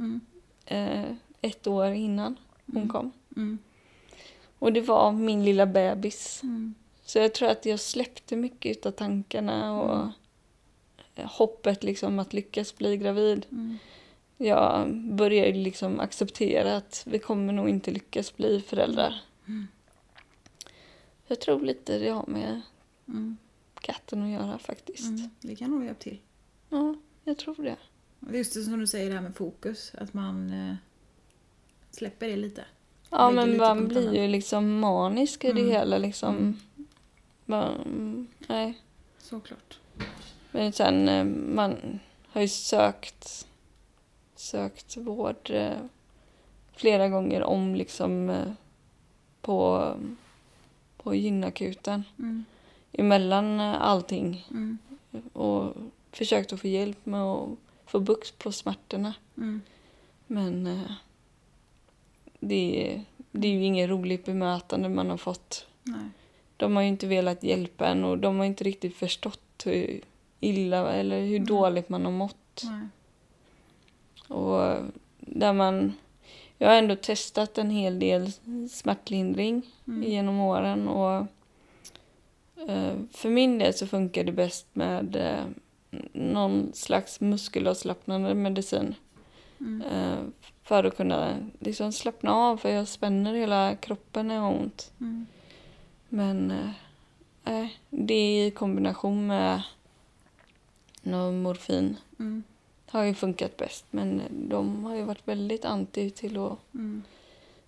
eh, ett år innan hon kom. Mm. Och det var min lilla bebis. Mm. Så jag tror att jag släppte mycket av tankarna och Mm. hoppet liksom att lyckas bli gravid. Mm. Jag började liksom acceptera att vi kommer nog inte lyckas bli föräldrar. Mm. Jag tror lite det har med Mm. katten att göra faktiskt. Mm. Det kan nog hjälpa till. Ja, jag tror det. Just det som du säger det här med fokus, att man eh, släpper det lite. Ja, men man blir ju liksom manisk i det Mm. hela liksom. Mm. Bara, mm, nej. Såklart. Men sen, eh, man har ju sökt, sökt vård eh, flera gånger om liksom eh, på, på gynakuten Mm. emellan allting Mm. och försökt att få hjälp med att få bukt på smärtorna. Mm. Men det, är- det är ju inget roligt bemötande man har fått. Nej. De har ju inte velat hjälpa en och de har inte riktigt förstått hur illa eller hur Mm. dåligt man har mått. Nej. Och där man... Jag har ändå testat en hel del smärtlindring Mm. genom åren och eh, för min del så funkar det bäst med eh, någon slags muskelavslappnande medicin Mm. För att kunna liksom slappna av för jag spänner hela kroppen när jag har ont. Mm. Men nej, det i kombination med någon morfin Mm. har ju funkat bäst. Men de har ju varit väldigt anti till att Mm.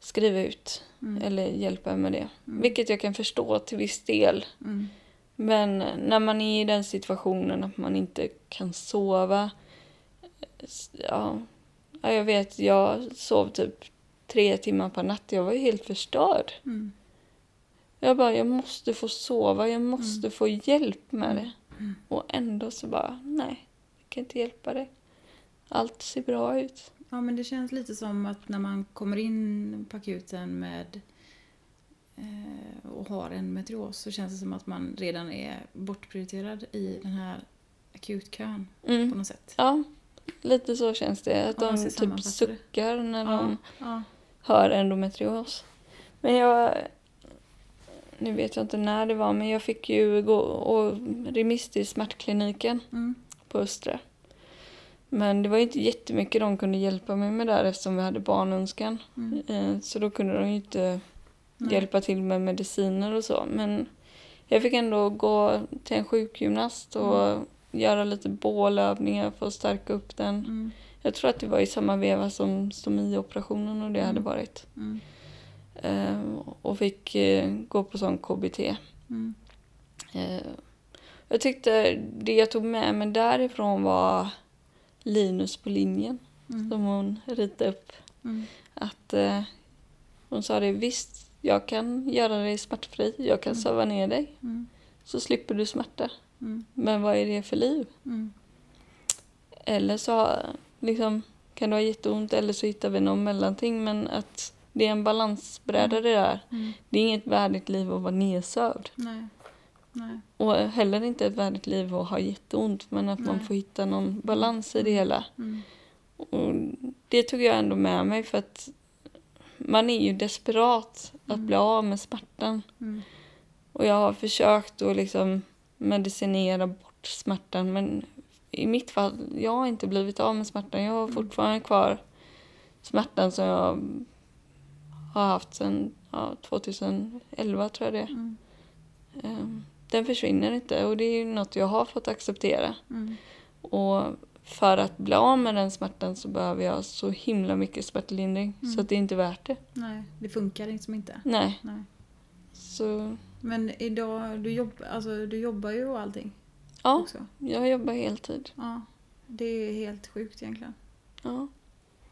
skriva ut Mm. eller hjälpa med det. Mm. Vilket jag kan förstå till viss del. Mm. Men när man är i den situationen att man inte kan sova. Ja, ja, jag vet, jag sov typ tre timmar per natt. Jag var ju helt förstörd. Mm. Jag bara, jag måste få sova, jag måste få hjälp med det. Mm. Och ändå så bara, nej, jag kan inte hjälpa dig. Allt ser bra ut. Ja, men det känns lite som att när man kommer in på akuten med eh, och har en meteoros så känns det som att man redan är bortprioriterad i den här akutkön på Mm. något sätt. Ja, lite så känns det. Att de typ suckar när Ja, de ja. hör endometrios. Men jag... Nu vet jag inte när det var, men jag fick ju gå och remiss till smärtkliniken Mm. på Östra. Men det var inte jättemycket de kunde hjälpa mig med där eftersom vi hade barnönskan. Mm. Eh, Så då kunde de ju inte Nej. hjälpa till med mediciner och så. Men jag fick ändå gå till en sjukgymnast och Mm. Göra lite bålövningar för att stärka upp den. Mm. Jag tror att det var i samma veva som stomioperationen och det hade Mm. varit. Mm. Eh, och fick eh, gå på sån KBT. Mm. Eh, jag tyckte det jag tog med mig därifrån var Linus på linjen Mm. som hon ritade upp. Mm. Att eh, hon sa det visst, jag kan göra dig smärtfri, jag kan söva ner dig så slipper du smärta. Mm. Men vad är det för liv? Mm. Eller så liksom, kan du ha jätteont eller så hittar vi någon mellanting. Men att det är en balansbräda det där. Mm. Det är inget värdigt liv att vara nedsövd. Nej. Nej. Och heller inte ett värdigt liv att ha jätteont. Men att man Nej. får hitta någon balans i det hela. Mm. Och det tog jag ändå med mig för att man är ju desperat att Mm. bli av med smärtan. Mm. Och jag har försökt att liksom medicinera bort smärtan men i mitt fall, jag har inte blivit av med smärtan. Jag har Mm. fortfarande kvar smärtan som jag har haft sedan ja, 2011 tror jag det är. Mm. Ehm, Den försvinner inte och det är ju något jag har fått acceptera. Mm. Och för att bli av med den smärtan så behöver jag så himla mycket smärtlindring Mm. så att det är inte värt det. Nej, det funkar liksom inte. Nej, Nej. så Men idag, du, jobb, alltså, du jobbar ju och allting ja, också. jag jobbar heltid. Ja. Det är helt sjukt egentligen. Ja.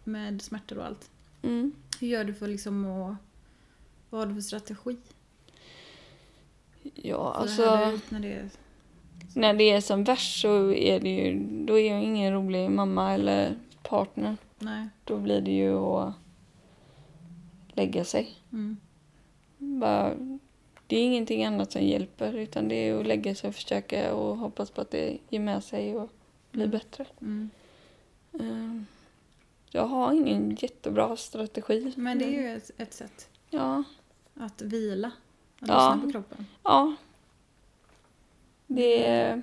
Med smärtor och allt. Mm. Hur gör du för liksom att... Vad har du för strategi? Ja, För alltså det när det är... när det är som värst så är det ju, då är jag ingen rolig mamma eller partner. Nej. Då blir det ju att lägga sig. Mm. Bara, det är ingenting annat som hjälper utan det är att lägga sig och försöka och hoppas på att det ger med sig och blir Mm. bättre. Mm. Ehm, Jag har ingen jättebra strategi. Men det är ju ett, ett sätt. Ja, Att vila. Att Ja. lyssna på kroppen. ja. Det är...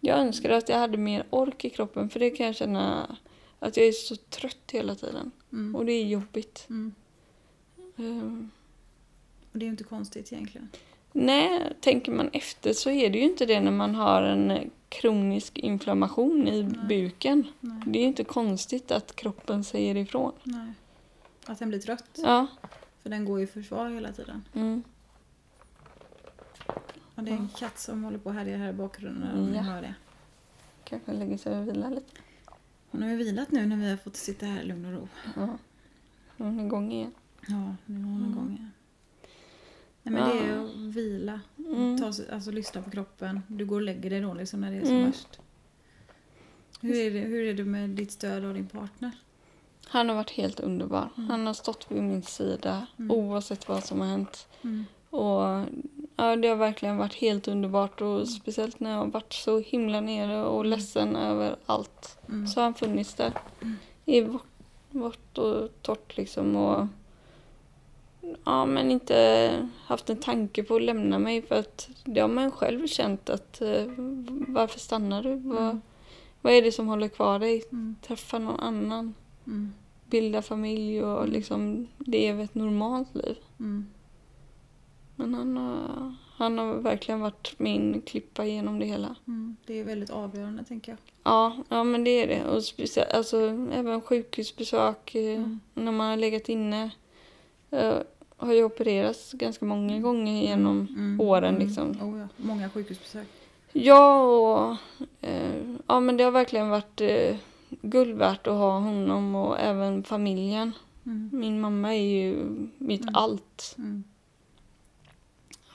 Jag önskar att jag hade mer ork i kroppen för det kan jag känna att jag är så trött hela tiden. Mm. Och det är jobbigt. Mm. Ehm, Och det är ju inte konstigt egentligen. nej, tänker man efter så är det ju inte det när man har en kronisk inflammation i Nej. buken. Nej. Det är ju inte konstigt att kroppen säger ifrån. Nej. Att den blir trött. Ja. För den går i försvar hela tiden. Mm. Och det är en katt som håller på här i bakgrunden om Ja. hör det. Kanske lägger sig och vilar lite. Hon har ju vilat nu när vi har fått sitta här i lugn och ro. Ja. Hon är igång igen. Ja, nu var hon Mm. igång igen. Nej men det är att vila. Mm. Ta, alltså lyssna på kroppen. Du går och lägger dig då liksom när det är som Mm. värst. Hur är, det, hur är det med ditt stöd av din partner? Han har varit helt underbar. Mm. Han har stått vid min sida Mm. oavsett vad som har hänt. Mm. Och ja, det har verkligen varit helt underbart och speciellt när jag har varit så himla nere och Mm. ledsen över allt. Mm. Så har han funnits där. Mm. I vått, vått och torrt liksom och ja men inte haft en tanke på att lämna mig för att det har man själv känt att eh, varför stannar du? Vad, Mm. vad är det som håller kvar dig? Mm. Träffa någon annan. Mm. Bilda familj och Mm. liksom leva ett normalt liv. Mm. Men han har, han har verkligen varit min klippa genom det hela. Mm. Det är väldigt avgörande tänker jag. Ja, ja men det är det. Och speciellt, alltså, även sjukhusbesök eh, när man har legat inne. Jag har ju opererats ganska många gånger genom Mm. åren Mm. liksom. Oh, ja. Många sjukhusbesök. Ja, och eh, ja, men det har verkligen varit eh, guld värt att ha honom och även familjen. Mm. Min mamma är ju mitt Mm. allt. Mm.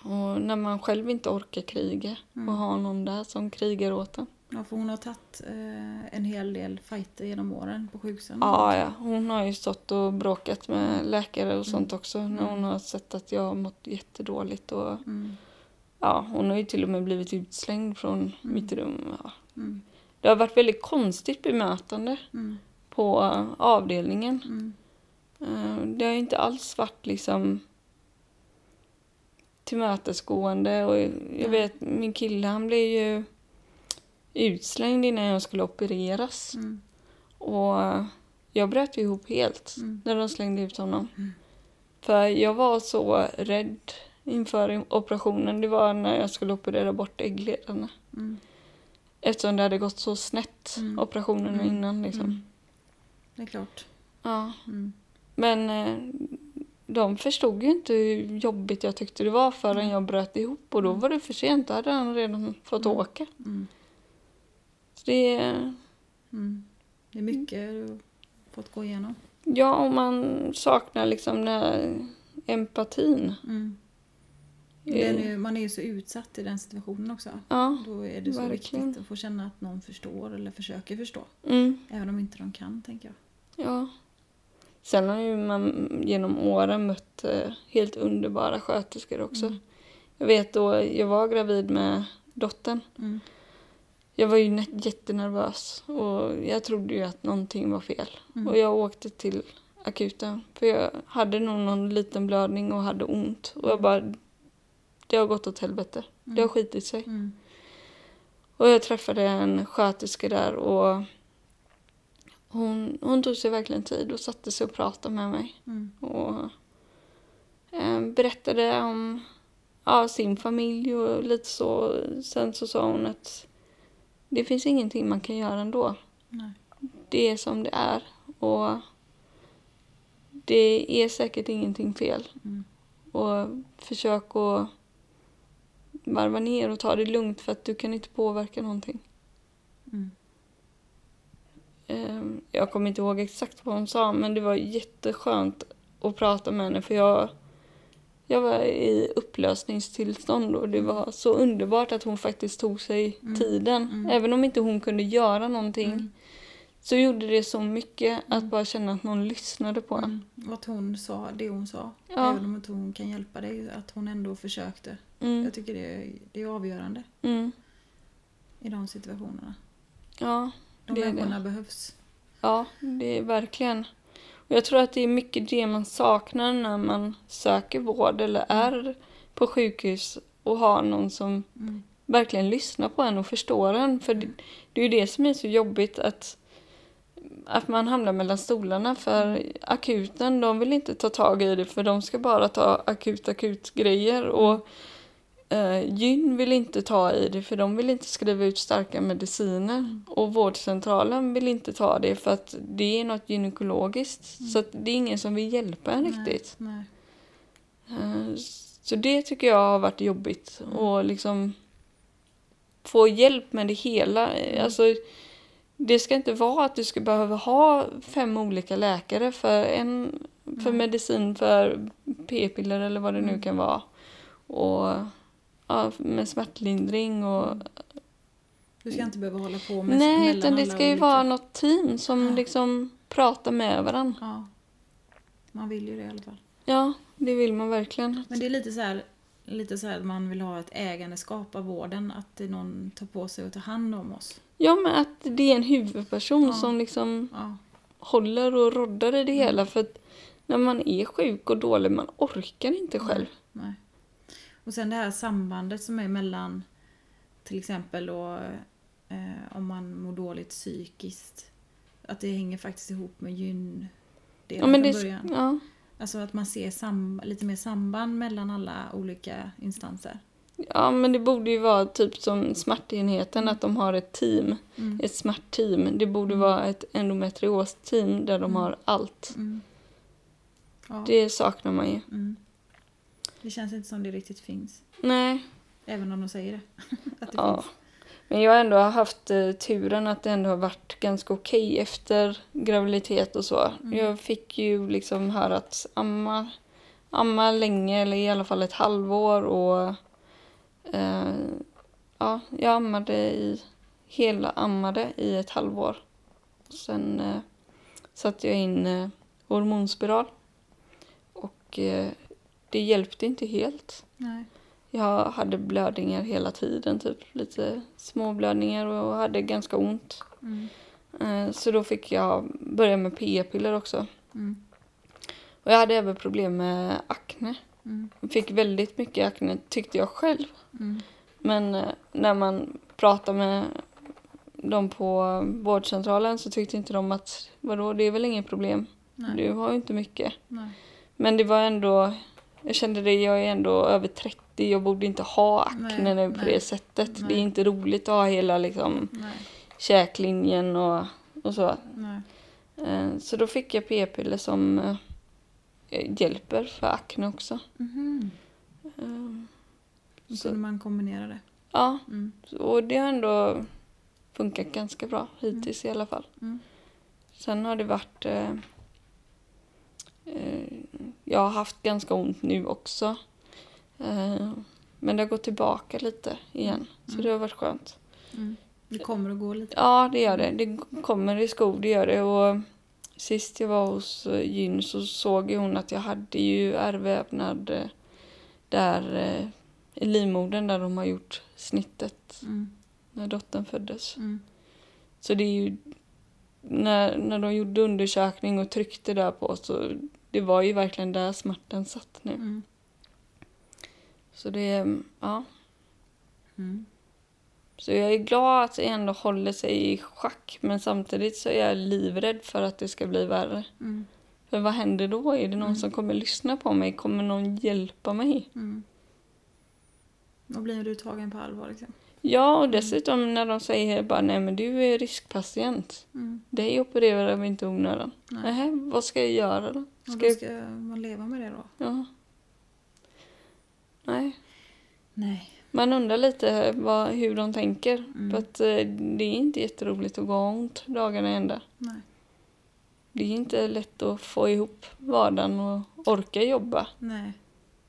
Och när man själv inte orkar kriga Mm. och ha någon där som krigar åt en. Ja, för hon har tagit eh, en hel del fighter genom åren på sjukhusen. Ja, ja, hon har ju stått och bråkat med läkare och sånt Mm. också när Mm. hon har sett att jag har mått jättedåligt. Och, Mm. ja, hon har ju till och med blivit utslängd från mitt rum. Ja. Mm. Det har varit väldigt konstigt bemötande Mm. på avdelningen. Mm. Eh, Det har inte alls varit liksom tillmötesgående och jag vet min kille han blev ju utslängd innan jag skulle opereras Mm. och jag bröt ihop helt Mm. när de slängde ut honom. Mm. För jag var så rädd inför operationen. Det var när jag skulle operera bort äggledarna. Mm. Eftersom det hade gått så snett, Mm. operationerna Mm. innan liksom. Mm. Det är klart. Ja. Mm. Men eh, de förstod ju inte hur jobbigt jag tyckte det var förrän jag bröt ihop och då var det för sent. Då hade han redan fått åka. Mm. Det är, Mm. Det är mycket du har fått gå igenom. ja, om man saknar liksom den här empatin. Mm. Eh, är, man är ju så utsatt i den situationen också. Ja. Då är det så Verkligen. viktigt att få känna att någon förstår eller försöker förstå. Mm, Även om inte de kan, tänker jag. ja. Sen har ju man genom åren mött eh, helt underbara sköterskor också. Mm. Jag vet då jag var gravid med dottern. Mm. Jag var ju jättenervös och jag trodde ju att någonting var fel. Mm. Och jag åkte till akuten för jag hade nog någon liten blödning och hade ont. Och jag bara, det har gått åt helvete. Det har skitit sig. Mm. Och jag träffade en sköterska där och hon, hon tog sig verkligen tid och satte sig och pratade med mig. Mm. Och eh, berättade om ja, sin familj och lite så. Sen så sa hon att det finns ingenting man kan göra ändå. Nej. Det är som det är. Och det är säkert ingenting fel. Mm. Och försök att varva ner och ta det lugnt för att du kan inte påverka någonting. Mm. Ehm, Jag kommer inte ihåg exakt vad hon sa men det var jätteskönt att prata med henne för jag, jag var i upplösningstillstånd och det var så underbart att hon faktiskt tog sig Mm. tiden. Mm. Även om inte hon kunde göra någonting Mm. så gjorde det så mycket att Mm. bara känna att någon lyssnade på en. Mm. Att hon sa det hon sa. Ja. Även om inte hon kan hjälpa dig. Att hon ändå försökte. Mm. Jag tycker det är, det är avgörande i de situationerna. Ja, De Det är det. människorna behövs. ja, det är verkligen. Och jag tror att det är mycket det man saknar när man söker vård eller är på sjukhus och har någon som Mm. verkligen lyssnar på en och förstår en. För det, det är ju det som är så jobbigt att, att man hamnar mellan stolarna. För akuten, de vill inte ta tag i det för de ska bara ta akut akut grejer. Och eh, gyn vill inte ta i det för de vill inte skriva ut starka mediciner. Och vårdcentralen vill inte ta det för att det är något gynekologiskt. Så att det är ingen som vill hjälpa en riktigt. Nej. Eh, Så det tycker jag har varit jobbigt. Och liksom få hjälp med det hela. Alltså, det ska inte vara att du ska behöva ha fem olika läkare för en för medicin för p-piller eller vad det nu kan vara. Och ja, med smärtlindring och... Du ska inte behöva hålla på med Nej, utan det ska ju vara något team som Ja. liksom pratar med varandra. Ja. Man vill ju det i alla fall. Ja, det vill man verkligen. Men det är lite så här, lite så här att man vill ha ett ägandeskap av vården. Att det någon tar på sig att ta hand om oss. Ja, men att det är en huvudperson Ja. som liksom Ja. håller och roddar i det Mm. hela. För att när man är sjuk och dålig, man orkar inte själv. Nej. Och sen det här sambandet som är mellan till exempel då, eh, om man mår dåligt psykiskt. Att det hänger faktiskt ihop med gyn Ja, från det, början. ja, Alltså att man ser sam- lite mer samband mellan alla olika instanser. ja, men det borde ju vara typ som smärtenheten, att de har ett team. Mm. Ett smärtteam. Det borde vara ett endometrios-team där de har allt. Mm. Ja. Det saknar man ju. Det känns inte som det riktigt finns. Nej, Även om de säger det. (laughs) att det ja. finns. Men jag har ändå haft eh, turen att det ändå har varit ganska okej efter graviditet och så. Mm. Jag fick ju liksom höra att amma, amma länge, eller i alla fall ett halvår. Och eh, ja, jag ammade i, hela ammade i ett halvår. Sen eh, satte jag in eh, hormonspiral. Och eh, det hjälpte inte helt. Nej. Jag hade blödningar hela tiden, typ lite små blödningar och hade ganska ont. Mm. Eh, Så då fick jag börja med p-piller också. Mm. Och jag hade även problem med akne. Mm. Fick väldigt mycket akne, tyckte jag själv. Mm. Men eh, när man pratade med dem på vårdcentralen så tyckte inte de att vadå, det är väl inget problem. Nej. Du har ju inte mycket. Nej. Men det var ändå, jag kände det, jag är ändå över 30, jag borde inte ha akne nu på nej, det sättet. Det nej. är inte roligt att ha hela liksom Nej. käklinjen och, och så. Eh, Så då fick jag p-piller som eh, hjälper för akne också. Eh, Då Så- kunde man kombinera det. Ja, Mm. och det har ändå funkat ganska bra hittills i alla fall. Mm. Sen har det varit... Eh, eh, jag har haft ganska ont nu också. Eh, men det har gått tillbaka lite igen. Så det har varit skönt. Mm. Det kommer att gå lite. Ja, det gör det. Det kommer i skor, det gör det. Och sist jag var hos eh, gyn så såg hon att jag hade ju ärrvävnad eh, där i livmodern där de har gjort snittet Mm. när dottern föddes. Mm. Så det är ju när, när de gjorde undersökning och tryckte där på så det var ju verkligen där smärtan satt nu. Mm. Så det ja. Mm. Så jag är glad att det ändå håller sig i schack men samtidigt så är jag livrädd för att det ska bli värre. Mm. För vad händer då? Är det någon Mm. som kommer lyssna på mig? Kommer någon hjälpa mig? Mm. Då blir du tagen på allvar liksom. Ja, och dessutom när de säger bara nej men du är riskpatient. Mm. Dig opererar vi inte i onödan. Nej. Nähä, vad ska jag göra då? Ska då jag... ska man leva med det då? Ja. Nej. Nej. Man undrar lite vad, hur de tänker. Mm. För att eh, det är inte jätteroligt att gå ont dagarna ända. Nej. Det är inte lätt att få ihop vardagen och orka jobba. Nej.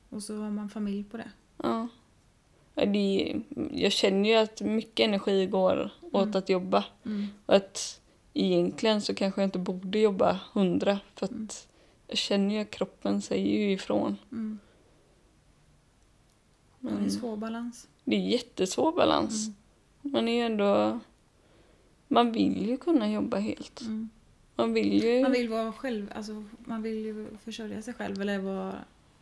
Och så har man familj på det. Ja. Det jag känner ju att mycket energi går åt Mm. att jobba. Mm. Och att egentligen så kanske jag inte borde jobba hundra. För att Mm. jag känner ju att kroppen säger ju ifrån. Mm. Det är Men en svår balans. det är jättesvår balans. Mm. Man är ju ändå... Man vill ju kunna jobba helt. Mm. Man vill ju... Man vill vara själv, alltså man vill ju försörja sig själv eller vara...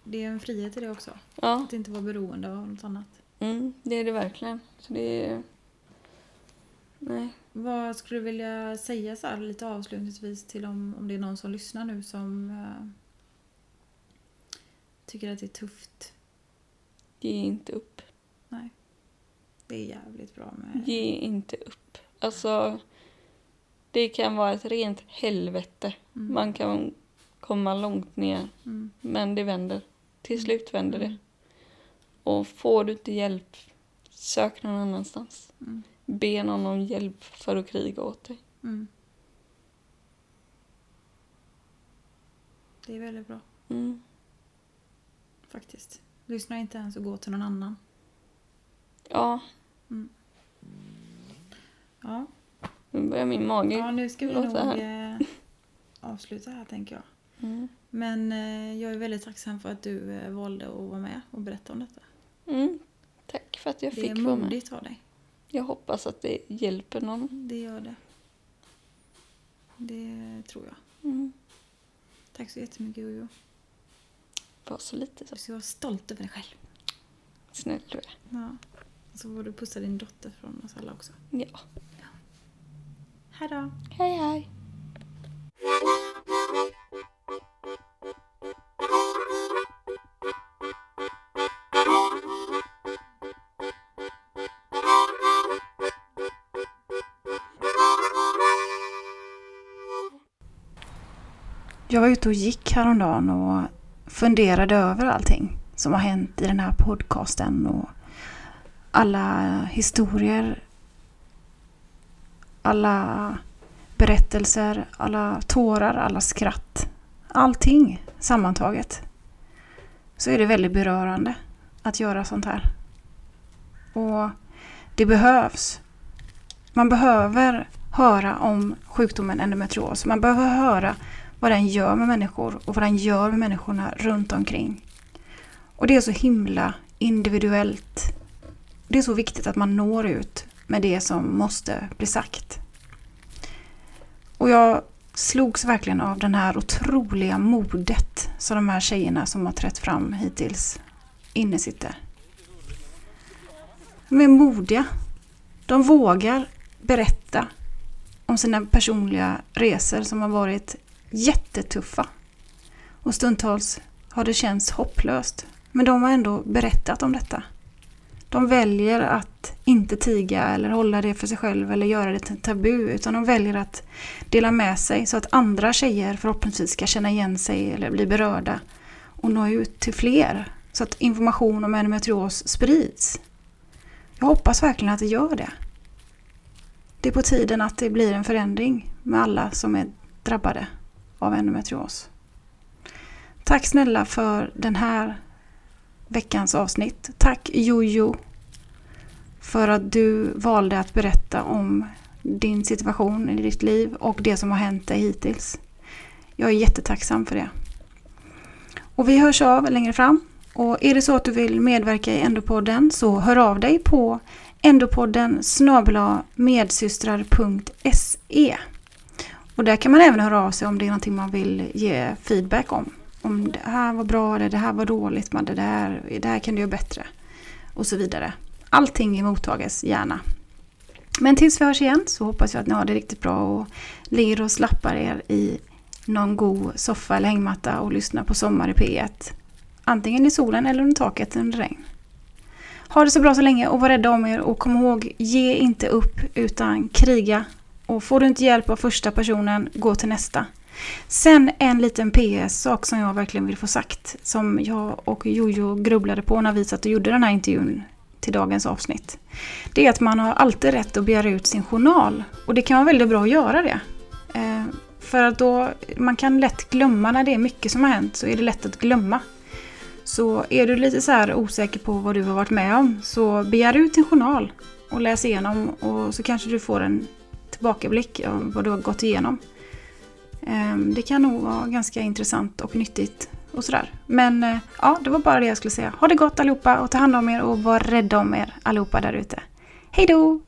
Det är en frihet i det också. Ja. Att inte vara beroende av något annat. Mm, det är det verkligen. Så det är... Nej. Vad skulle du vilja säga så här lite avslutningsvis till om, om det är någon som lyssnar nu som eh, tycker att det är tufft? Ge inte upp. Nej. Det är jävligt bra med... Ge inte upp. Alltså, det kan vara ett rent helvete. Mm. Man kan komma långt ner, Mm. men det vänder. Till slut vänder det. Mm. Och får du inte hjälp, sök någon annanstans. Mm. Be någon om hjälp för att kriga åt dig. Mm. Det är väldigt bra Mm. faktiskt. Lyssna inte ens och gå till någon annan. Ja, Ja, nu börjar min mage ja nu ska vi nog här. eh, avsluta här tänker jag. Mm. Men eh, jag är väldigt tacksam för att du eh, valde att vara med och berätta om detta. Mm. Tack för att jag Det fick är vara med. modigt av dig. Jag hoppas att det hjälper någon. Det gör det. Det tror jag. Mm. Tack så jättemycket Jojo. Var så lite så Du ska vara stolt över dig själv. snäll du är. Ja. Och så får du pussa din dotter från oss alla också. Ja. Hej då! Hej hej. Jag var ute och gick häromdagen och funderade över allting som har hänt i den här podcasten och alla historier, alla berättelser, alla tårar, alla skratt. Allting sammantaget. Så är det väldigt berörande att göra sånt här. Och det behövs. Man behöver höra om sjukdomen endometrios. Man behöver höra vad den gör med människor och vad den gör med människorna runt omkring. Och det är så himla individuellt. Det är så viktigt att man når ut med det som måste bli sagt. Och jag slogs verkligen av den här otroliga modet som de här tjejerna som har trätt fram hittills innesitter. De är modiga. De vågar berätta om sina personliga resor som har varit jättetuffa. Och stundtals har det känts hopplöst. Men de har ändå berättat om detta. De väljer att inte tiga eller hålla det för sig själv eller göra det till tabu utan de väljer att dela med sig så att andra tjejer förhoppningsvis ska känna igen sig eller bli berörda och nå ut till fler så att information om endometrios sprids. Jag hoppas verkligen att det gör det. Det är på tiden att det blir en förändring med alla som är drabbade av endometrios. Tack snälla för den här veckans avsnitt. Tack Jojo för att du valde att berätta om din situation i ditt liv och det som har hänt dig hittills. Jag är jättetacksam för det. Och vi hörs av längre fram. Och är det så att du vill medverka i Endopodden så hör av dig på endopodden medsystrar.se och där kan man även höra av sig om det är någonting man vill ge feedback om. Om det här var bra eller det här var dåligt, men det där, det här kan du göra bättre. Och så vidare. Allting mottages gärna. Men tills vi hörs igen så hoppas jag att ni har det riktigt bra och ligger och slappar er i någon god soffa eller hängmatta och lyssnar på Sommar i P1. Antingen i solen eller under taket under regn. Ha det så bra så länge och var rädda om er och kom ihåg, ge inte upp utan kriga och får du inte hjälp av första personen, gå till nästa. Sen en liten PS-sak som jag verkligen vill få sagt. Som jag och Jojo grubblade på när vi satt och gjorde den här intervjun till dagens avsnitt. Det är att man har alltid rätt att begära ut sin journal. Och det kan vara väldigt bra att göra det. Eh, för att då, man kan lätt glömma när det är mycket som har hänt så är det lätt att glömma. Så är du lite så här osäker på vad du har varit med om så begär ut din journal och läs igenom och så kanske du får en tillbakablick av vad du har gått igenom. Ehm, det kan nog vara ganska intressant och nyttigt och sådär. Men eh, ja, det var bara det jag skulle säga. Ha det gott allihopa och ta hand om er och var rädda om er allihopa där ute. Hej då!